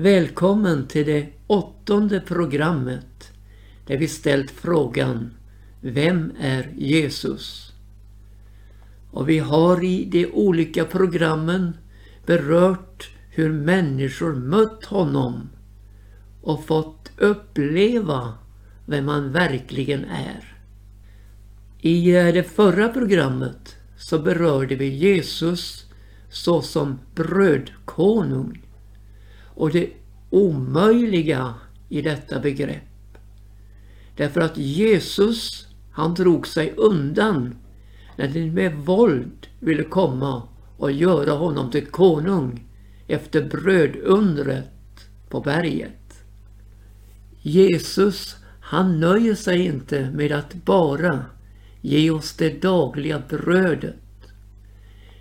Välkommen till det åttonde programmet där vi ställt frågan Vem är Jesus? Och vi har i de olika programmen berört hur människor mött honom och fått uppleva vem han verkligen är. I det förra programmet så berörde vi Jesus såsom brödkonung och det omöjliga i detta begrepp. Därför att Jesus, han drog sig undan när de med våld ville komma och göra honom till konung efter brödundret på berget. Jesus, han nöjer sig inte med att bara ge oss det dagliga brödet.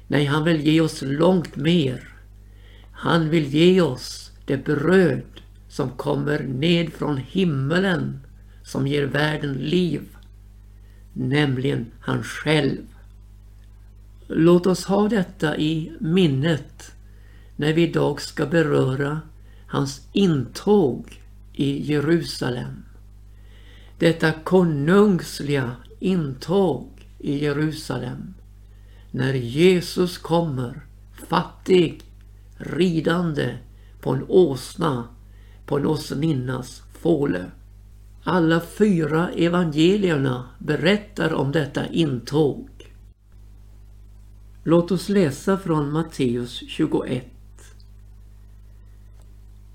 Nej, han vill ge oss långt mer. Han vill ge oss det bröd som kommer ned från himmelen som ger världen liv. Nämligen han själv. Låt oss ha detta i minnet när vi idag ska beröra hans intåg i Jerusalem. Detta konungsliga intåg i Jerusalem. När Jesus kommer fattig, ridande på en åsna, på en åsninnas fåle. Alla fyra evangelierna berättar om detta intåg. Låt oss läsa från Matteus 21.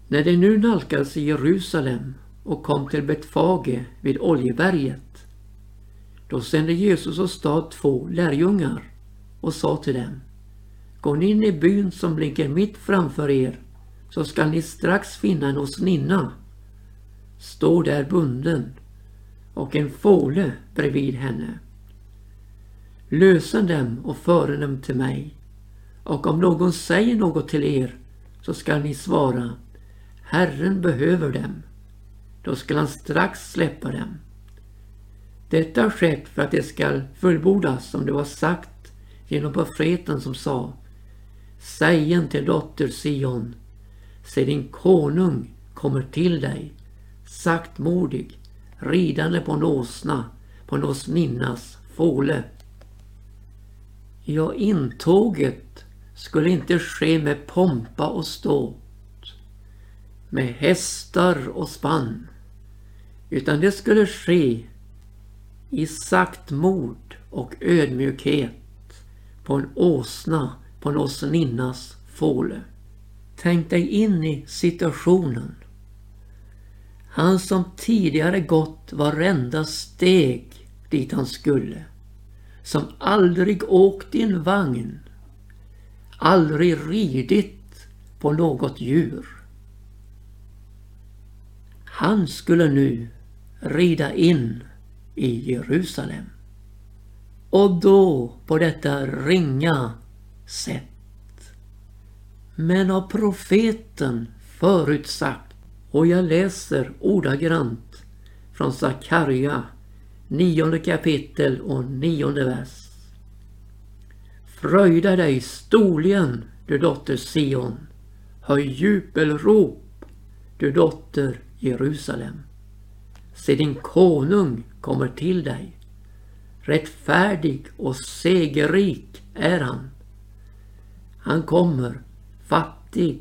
När de nu nalkades Jerusalem och kom till Betfage vid Oljeberget, då sände Jesus åstad två lärjungar och sa till dem Gå in i byn som ligger mitt framför er så skall ni strax finna en åsninna. Står där bunden och en fåle bredvid henne. Lösen dem och före dem till mig. Och om någon säger något till er så skall ni svara Herren behöver dem. Då skall han strax släppa dem. Detta har skett för att det skall fullbordas som det var sagt genom profeten som sa Sägen till dotter Sion Se din konung kommer till dig saktmodig ridande på en åsna på en åsninnas fåle. Ja, intåget skulle inte ske med pompa och ståt med hästar och spann utan det skulle ske i saktmod och ödmjukhet på en åsna på en åsninnas fåle. Tänk dig in i situationen. Han som tidigare gått varenda steg dit han skulle. Som aldrig åkt i en vagn. Aldrig ridit på något djur. Han skulle nu rida in i Jerusalem. Och då på detta ringa sätt. Men av profeten förutsagt och jag läser ordagrant från Sakarja nionde kapitel och nionde vers. Fröjda dig storligen, du dotter Sion. Höj jubelrop, du dotter Jerusalem. Se din konung kommer till dig. Rättfärdig och segerrik är han. Han kommer fattig,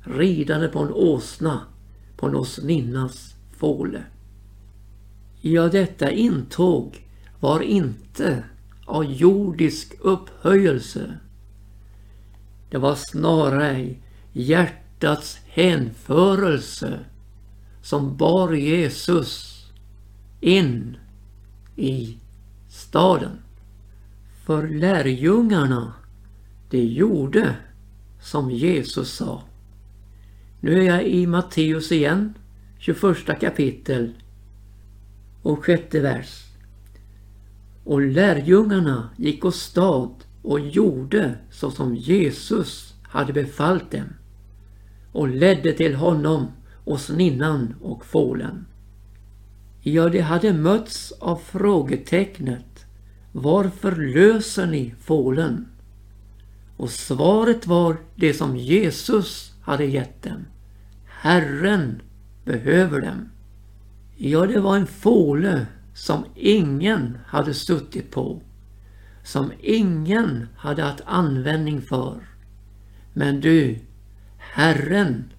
ridande på en åsna, på en åsninnas fåle. Ja, detta intåg var inte av jordisk upphöjelse. Det var snarare hjärtats hänförelse som bar Jesus in i staden. För lärjungarna, de gjorde som Jesus sa. Nu är jag i Matteus igen, 21 kapitel och sjätte vers. Och lärjungarna gick åstad och gjorde så som Jesus hade befallt dem och ledde till honom och sninnan och fålen. Ja, de hade mötts av frågetecknet Varför löser ni fålen? Och svaret var det som Jesus hade gett dem. Herren behöver dem. Ja, det var en fåle som ingen hade suttit på. Som ingen hade haft användning för. Men du, Herren,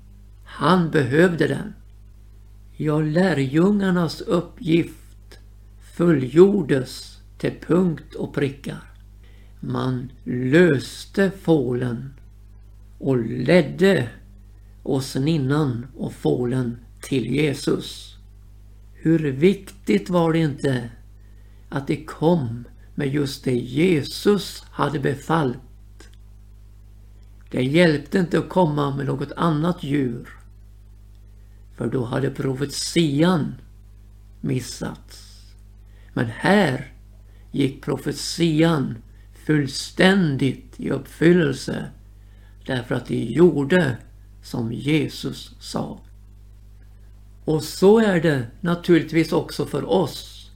han behövde den. Ja, lärjungarnas uppgift fullgjordes till punkt och prickar. Man löste fålen och ledde åsninnan och fålen till Jesus. Hur viktigt var det inte att det kom med just det Jesus hade befallt. Det hjälpte inte att komma med något annat djur. För då hade profetian missats. Men här gick profetian fullständigt i uppfyllelse därför att de gjorde som Jesus sa. Och så är det naturligtvis också för oss.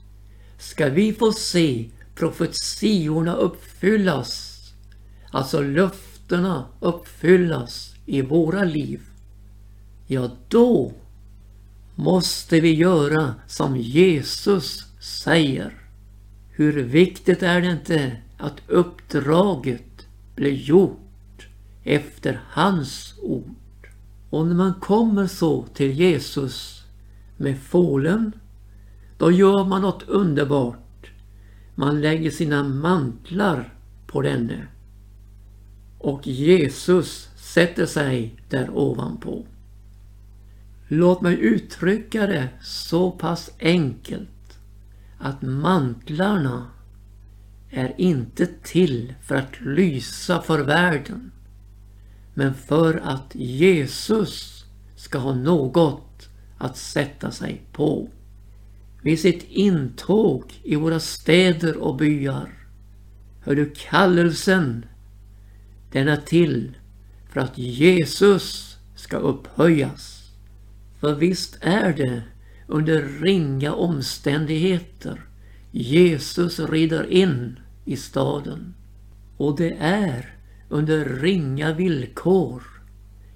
Ska vi få se profetiorna uppfyllas, alltså löftena uppfyllas i våra liv, ja då måste vi göra som Jesus säger. Hur viktigt är det inte att uppdraget blir gjort efter hans ord? Och när man kommer så till Jesus med fålen, då gör man något underbart. Man lägger sina mantlar på denne. Och Jesus sätter sig där ovanpå. Låt mig uttrycka det så pass enkelt att mantlarna är inte till för att lysa för världen men för att Jesus ska ha något att sätta sig på. Vid sitt intåg i våra städer och byar hör du kallelsen. Den är till för att Jesus ska upphöjas. För visst är det under ringa omständigheter Jesus rider in i staden. Och det är under ringa villkor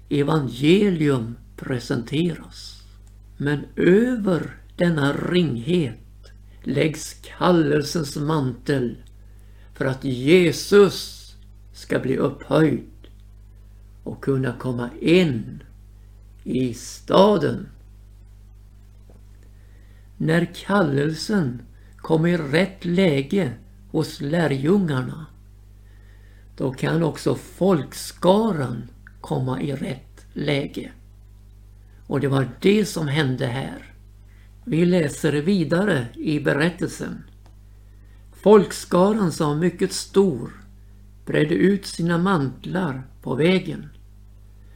evangelium presenteras. Men över denna ringhet läggs kallelsens mantel för att Jesus ska bli upphöjd och kunna komma in i staden. När kallelsen kom i rätt läge hos lärjungarna då kan också folkskaran komma i rätt läge. Och det var det som hände här. Vi läser vidare i berättelsen. Folkskaran som var mycket stor bredde ut sina mantlar på vägen.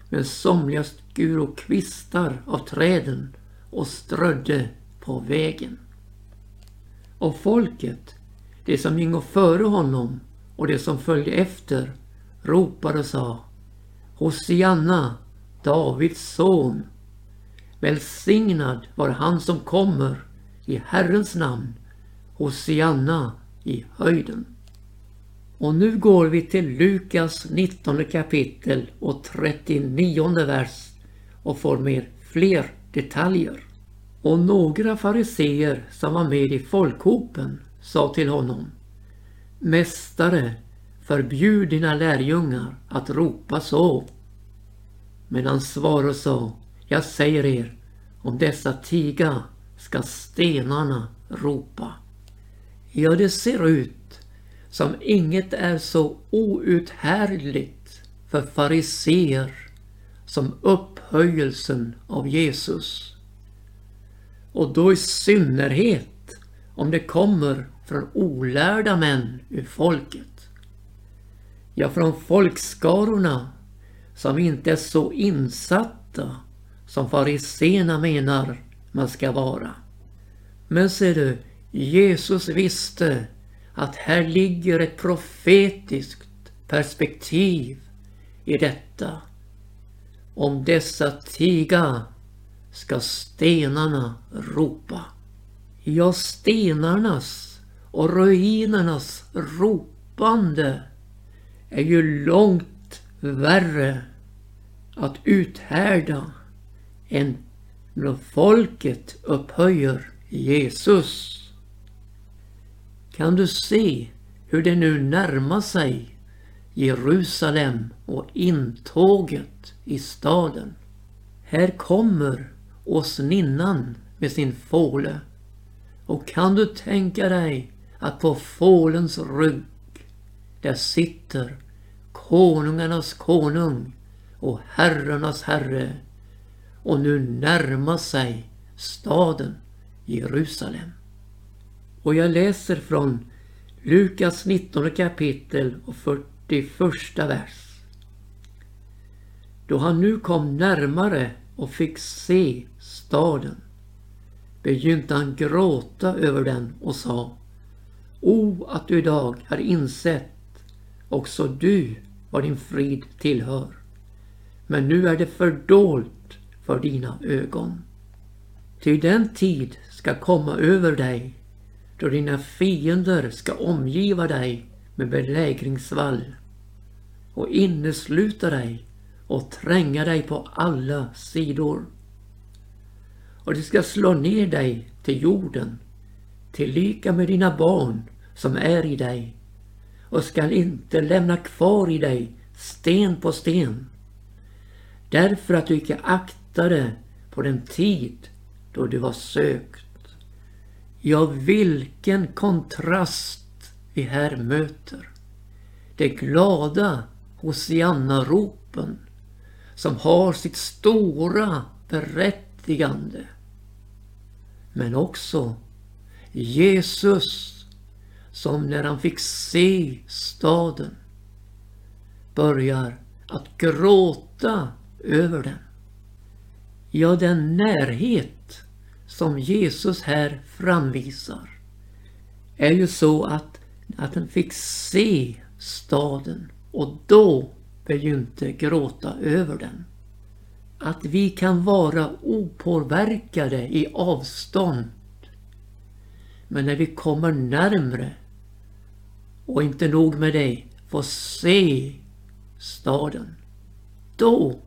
Men somliga skur och kvistar av träden och strödde på vägen. Och folket, det som gingo före honom och de som följde efter ropade och sa Hosianna, Davids son. Välsignad var han som kommer i Herrens namn. Hosianna i höjden. Och nu går vi till Lukas 19 kapitel och 39 vers och får med fler detaljer. Och några fariseer som var med i folkhopen sa till honom Mästare, förbjud dina lärjungar att ropa så. Men han svarade och sa, jag säger er, om dessa tiga ska stenarna ropa. Ja, det ser ut som inget är så outhärdligt för fariseer som upphöjelsen av Jesus. Och då i synnerhet om det kommer från olärda män ur folket. Ja, från folkskarorna som inte är så insatta som fariséerna menar man ska vara. Men ser du, Jesus visste att här ligger ett profetiskt perspektiv i detta. Om dessa tiga ska stenarna ropa. Ja, stenarnas och ruinernas ropande är ju långt värre att uthärda än när folket upphöjer Jesus. Kan du se hur det nu närmar sig Jerusalem och intåget i staden? Här kommer åsninnan med sin fåle. Och kan du tänka dig att på fålens rygg där sitter konungarnas konung och herrarnas herre och nu närmar sig staden Jerusalem. Och jag läser från Lukas 19 kapitel och 41 vers. Då han nu kom närmare och fick se staden begynte han gråta över den och sa O att du idag har insett också du vad din frid tillhör. Men nu är det fördolt för dina ögon. Ty den tid ska komma över dig då dina fiender ska omgiva dig med belägringsvall och innesluta dig och tränga dig på alla sidor. Och de ska slå ner dig till jorden, tillika med dina barn som är i dig och skall inte lämna kvar i dig sten på sten. Därför att du icke aktade på den tid då du var sökt. Ja, vilken kontrast vi här möter. Det glada Hosianna-ropen som har sitt stora berättigande. Men också Jesus som när han fick se staden börjar att gråta över den. Ja, den närhet som Jesus här framvisar är ju så att, att han fick se staden och då begynte gråta över den. Att vi kan vara opåverkade i avstånd. Men när vi kommer närmre och inte nog med det, få se staden. Då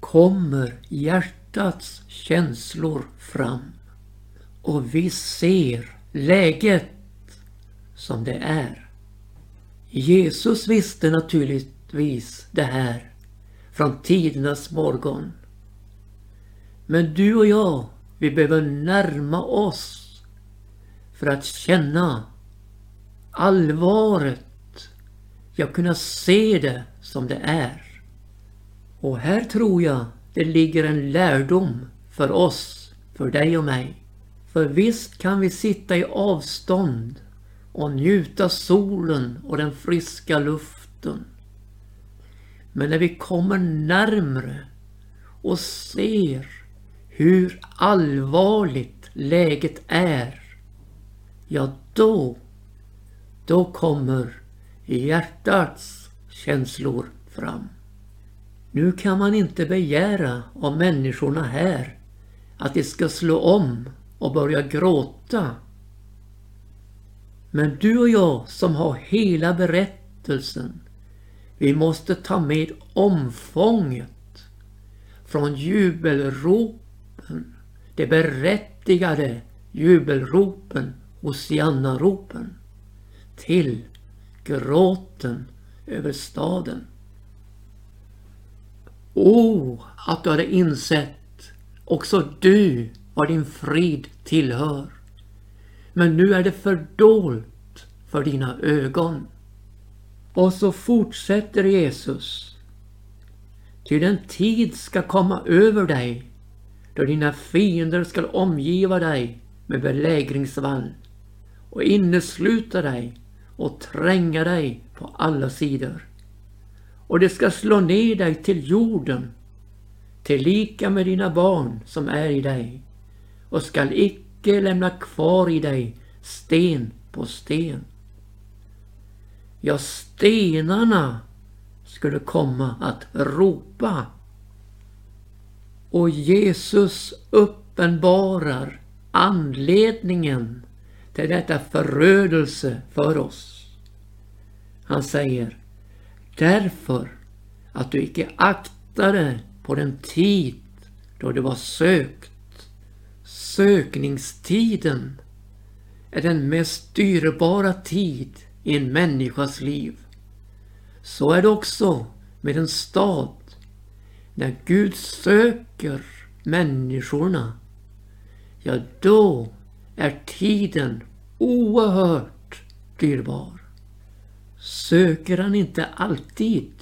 kommer hjärtats känslor fram och vi ser läget som det är. Jesus visste naturligtvis det här från tidernas morgon. Men du och jag, vi behöver närma oss för att känna allvaret. ja kunna se det som det är. Och här tror jag det ligger en lärdom för oss, för dig och mig. För visst kan vi sitta i avstånd och njuta solen och den friska luften. Men när vi kommer närmre och ser hur allvarligt läget är, ja då då kommer hjärtats känslor fram. Nu kan man inte begära av människorna här att de ska slå om och börja gråta. Men du och jag som har hela berättelsen, vi måste ta med omfånget från jubelropen, de berättigade jubelropen, Hosianna-ropen till gråten över staden. O, oh, att du hade insett också du vad din frid tillhör. Men nu är det fördolt för dina ögon. Och så fortsätter Jesus. Ty den tid ska komma över dig då dina fiender ska omgiva dig med belägringsvall och innesluta dig och tränga dig på alla sidor. Och det ska slå ner dig till jorden, tillika med dina barn som är i dig, och skall icke lämna kvar i dig sten på sten. Ja, stenarna skulle komma att ropa. Och Jesus uppenbarar anledningen till detta förödelse för oss. Han säger Därför att du icke aktade på den tid då det var sökt. Sökningstiden är den mest dyrbara tid i en människas liv. Så är det också med en stad. När Gud söker människorna, ja då är tiden oerhört dyrbar. Söker han inte alltid?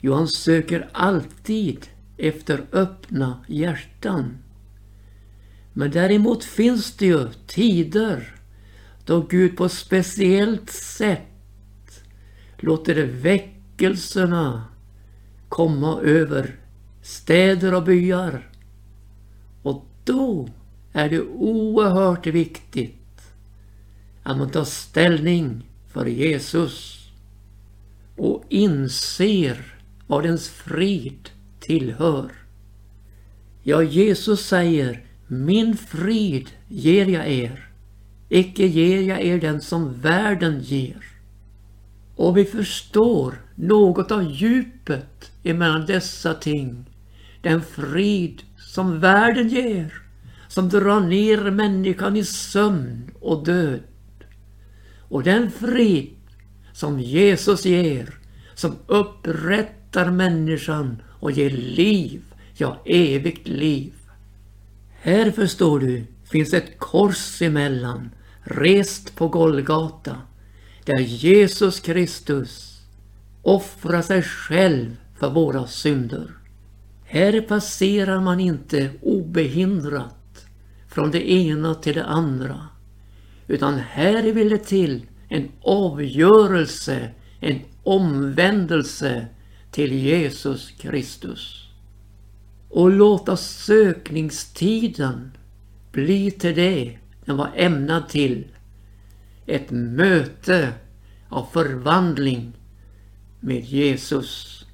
Jo, han söker alltid efter öppna hjärtan. Men däremot finns det ju tider då Gud på ett speciellt sätt låter väckelserna komma över städer och byar. Och då är det oerhört viktigt att man tar ställning för Jesus och inser vad ens frid tillhör. Ja, Jesus säger min frid ger jag er, icke ger jag er den som världen ger. Och vi förstår något av djupet emellan dessa ting. Den frid som världen ger, som drar ner människan i sömn och död. Och den frid som Jesus ger, som upprättar människan och ger liv, ja evigt liv. Här förstår du finns ett kors emellan, rest på Golgata, där Jesus Kristus offrar sig själv för våra synder. Här passerar man inte obehindrat från det ena till det andra. Utan här vill det till en avgörelse, en omvändelse till Jesus Kristus och låta sökningstiden bli till det den var ämnad till. Ett möte av förvandling med Jesus.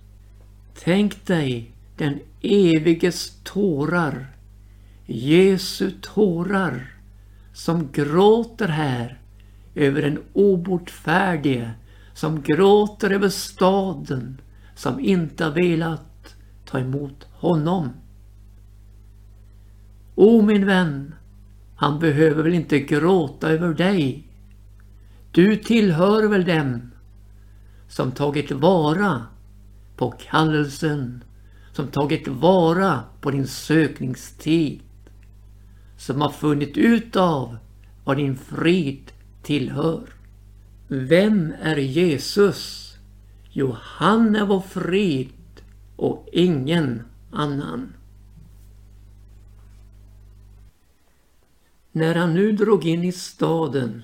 Tänk dig den eviges tårar, Jesu tårar som gråter här över den obotfärdige, som gråter över staden som inte har velat ta emot honom. O min vän, han behöver väl inte gråta över dig. Du tillhör väl dem som tagit vara på kallelsen, som tagit vara på din sökningstid, som har funnit ut av vad din frid tillhör. Vem är Jesus? Jo, han är vår frid och ingen annan. När han nu drog in i staden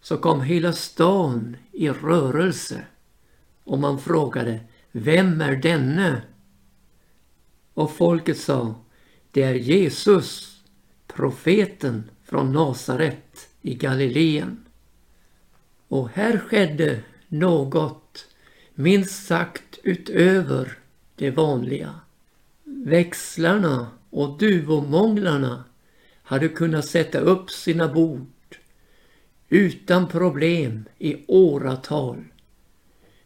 så kom hela stan i rörelse och man frågade Vem är denne? Och folket sa Det är Jesus, profeten från Nasaret i Galileen. Och här skedde något minst sagt utöver det vanliga. Växlarna och duvomånglarna hade kunnat sätta upp sina bord utan problem i åratal.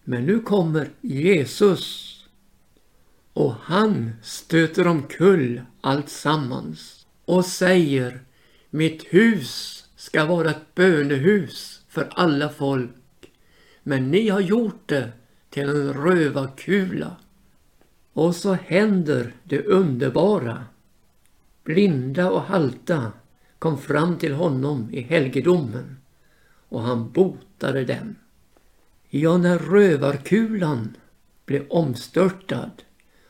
Men nu kommer Jesus och han stöter omkull allt sammans och säger Mitt hus ska vara ett bönehus för alla folk. Men ni har gjort det till en rövarkula. Och så händer det underbara. Blinda och halta kom fram till honom i helgedomen och han botade dem. Ja, när rövarkulan blev omstörtad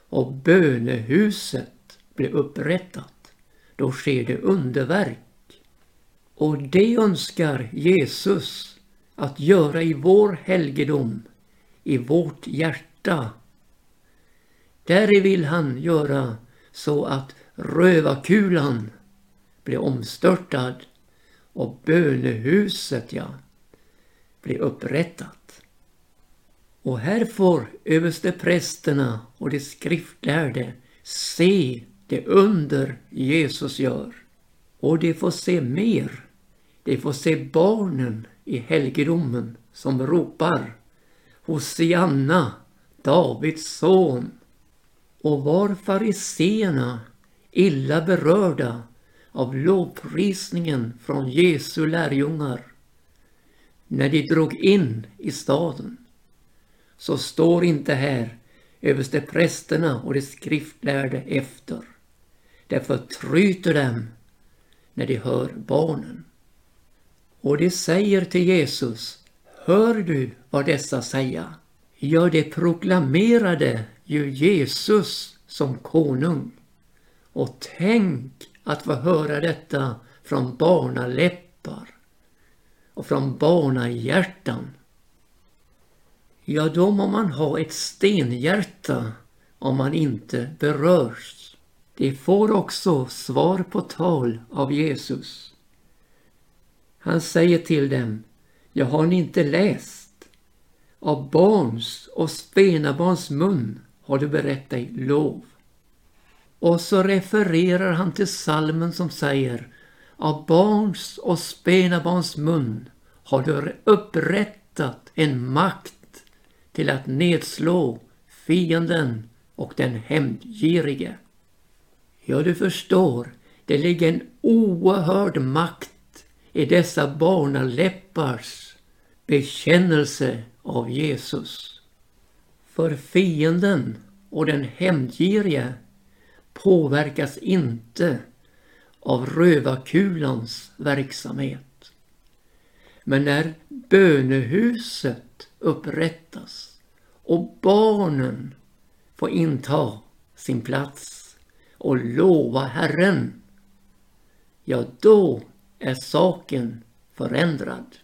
och bönehuset blev upprättat, då sker det underverk. Och det önskar Jesus att göra i vår helgedom, i vårt hjärta där vill han göra så att rövarkulan blir omstörtad och bönehuset, ja, blir upprättat. Och här får översteprästerna och de skriftlärde se det under Jesus gör. Och de får se mer. De får se barnen i helgedomen som ropar Hosianna, Davids son. Och var fariseerna illa berörda av lovprisningen från Jesu lärjungar när de drog in i staden. Så står inte här översteprästerna och de skriftlärde efter. Därför tryter dem när de hör barnen. Och de säger till Jesus, hör du vad dessa säga? Ja, de proklamerade ju Jesus som konung. Och tänk att få höra detta från barnaläppar och från barnahjärtan. Ja, då må man ha ett stenhjärta om man inte berörs. De får också svar på tal av Jesus. Han säger till dem, jag har ni inte läst? Av barns och spenabarns mun har du berett dig lov. Och så refererar han till salmen som säger Av barns och spenabarns mun har du upprättat en makt till att nedslå fienden och den hämndgirige. Ja, du förstår, det ligger en oerhörd makt i dessa barnaläppars bekännelse av Jesus. För fienden och den hämndgirige påverkas inte av rövarkulans verksamhet. Men när bönehuset upprättas och barnen får inta sin plats och lova Herren, ja då är saken förändrad.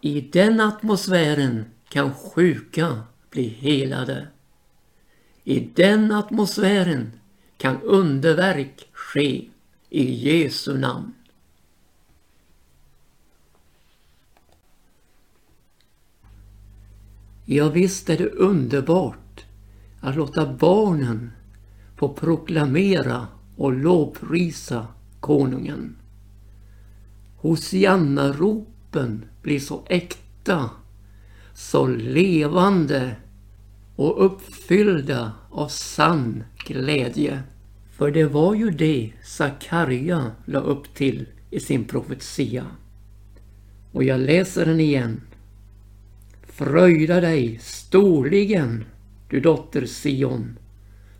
I den atmosfären kan sjuka bli helade. I den atmosfären kan underverk ske i Jesu namn. Ja, visst är det underbart att låta barnen få proklamera och lovprisa konungen. Hosianna-ropen blir så äkta, så levande och uppfyllda av sann glädje. För det var ju det Sakarja la upp till i sin profetia. Och jag läser den igen. Fröjda dig storligen, du dotter Sion.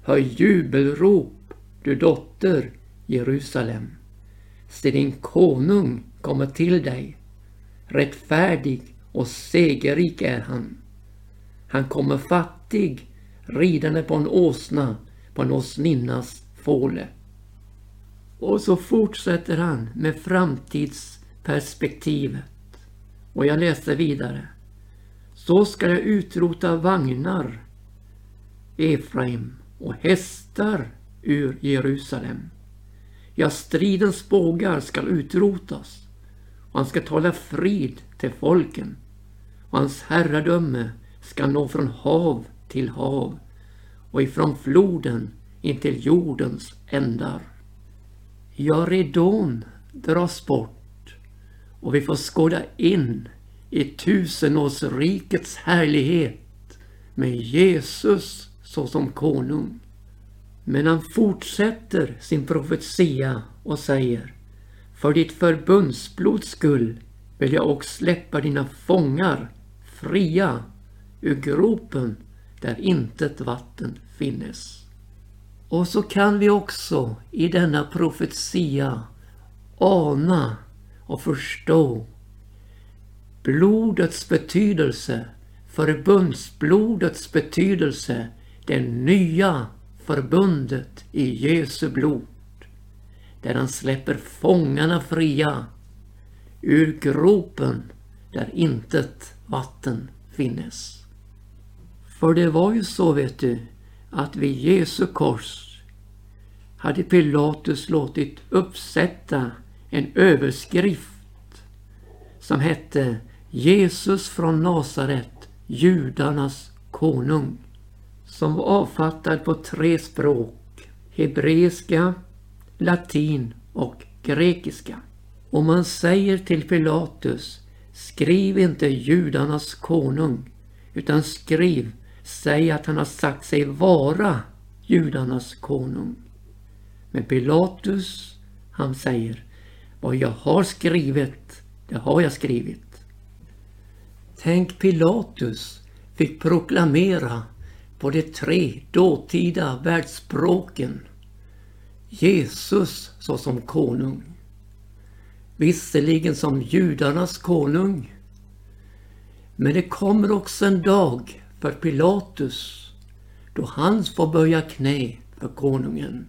Hör jubelrop, du dotter Jerusalem. Se din konung kommer till dig. Rättfärdig och segerrik är han. Han kommer fattig, ridande på en åsna, på en åsninnas fåle. Och så fortsätter han med framtidsperspektivet. Och jag läser vidare. Så ska jag utrota vagnar, Efraim, och hästar ur Jerusalem. Ja, stridens bågar skall utrotas och han ska tala frid till folken och hans herradöme ska nå från hav till hav och ifrån floden intill jordens ändar. Ja, ridån dras bort och vi får skåda in i tusenårsrikets härlighet med Jesus såsom konung. Men han fortsätter sin profetia och säger För ditt förbundsblods skull vill jag också släppa dina fångar fria ur gropen där intet vatten finnes. Och så kan vi också i denna profetia ana och förstå blodets betydelse, förbundsblodets betydelse, det nya förbundet i Jesu blod. Där han släpper fångarna fria ur gropen där intet vatten finnes. För det var ju så vet du att vid Jesu kors hade Pilatus låtit uppsätta en överskrift som hette Jesus från Nasaret, judarnas konung. Som var avfattad på tre språk. Hebreiska, latin och grekiska. Och man säger till Pilatus, skriv inte judarnas konung, utan skriv Säg att han har sagt sig vara judarnas konung. Men Pilatus, han säger, vad jag har skrivit, det har jag skrivit. Tänk Pilatus fick proklamera på de tre dåtida världsspråken Jesus såsom konung. Visserligen som judarnas konung. Men det kommer också en dag för Pilatus då han får böja knä för konungen.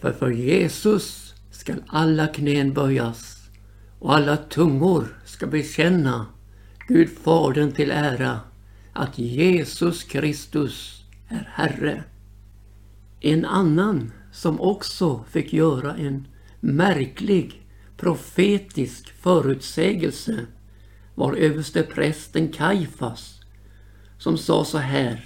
För för Jesus skall alla knän böjas och alla tungor ska bekänna Gud Fadern till ära att Jesus Kristus är Herre. En annan som också fick göra en märklig profetisk förutsägelse var översteprästen Kaifas som sa så här.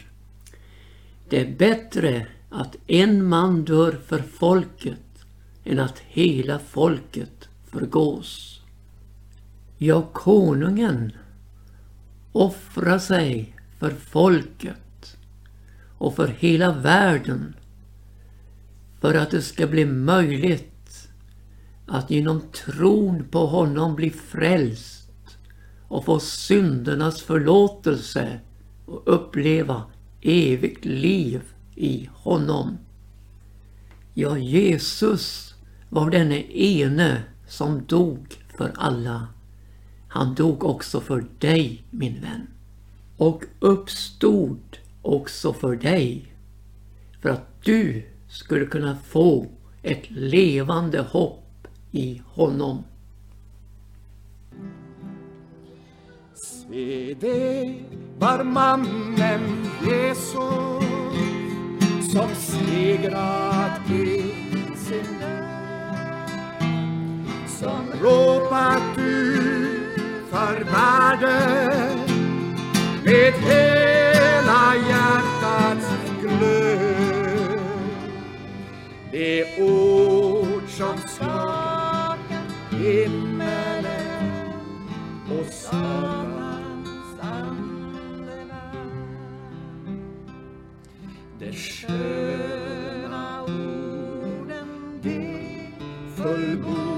Det är bättre att en man dör för folket än att hela folket förgås. Ja, konungen offrar sig för folket och för hela världen för att det ska bli möjligt att genom tron på honom bli frälst och få syndernas förlåtelse och uppleva evigt liv i honom. Ja, Jesus var denne ene som dog för alla. Han dog också för dig, min vän. Och uppstod också för dig. För att du skulle kunna få ett levande hopp i honom. Se det var mannen Jesus som segrat i sin som ropat ut för världen med hela hjärtats glöd det ord som skakar himmelen och Satans andeland. Det sköna orden de fullbordar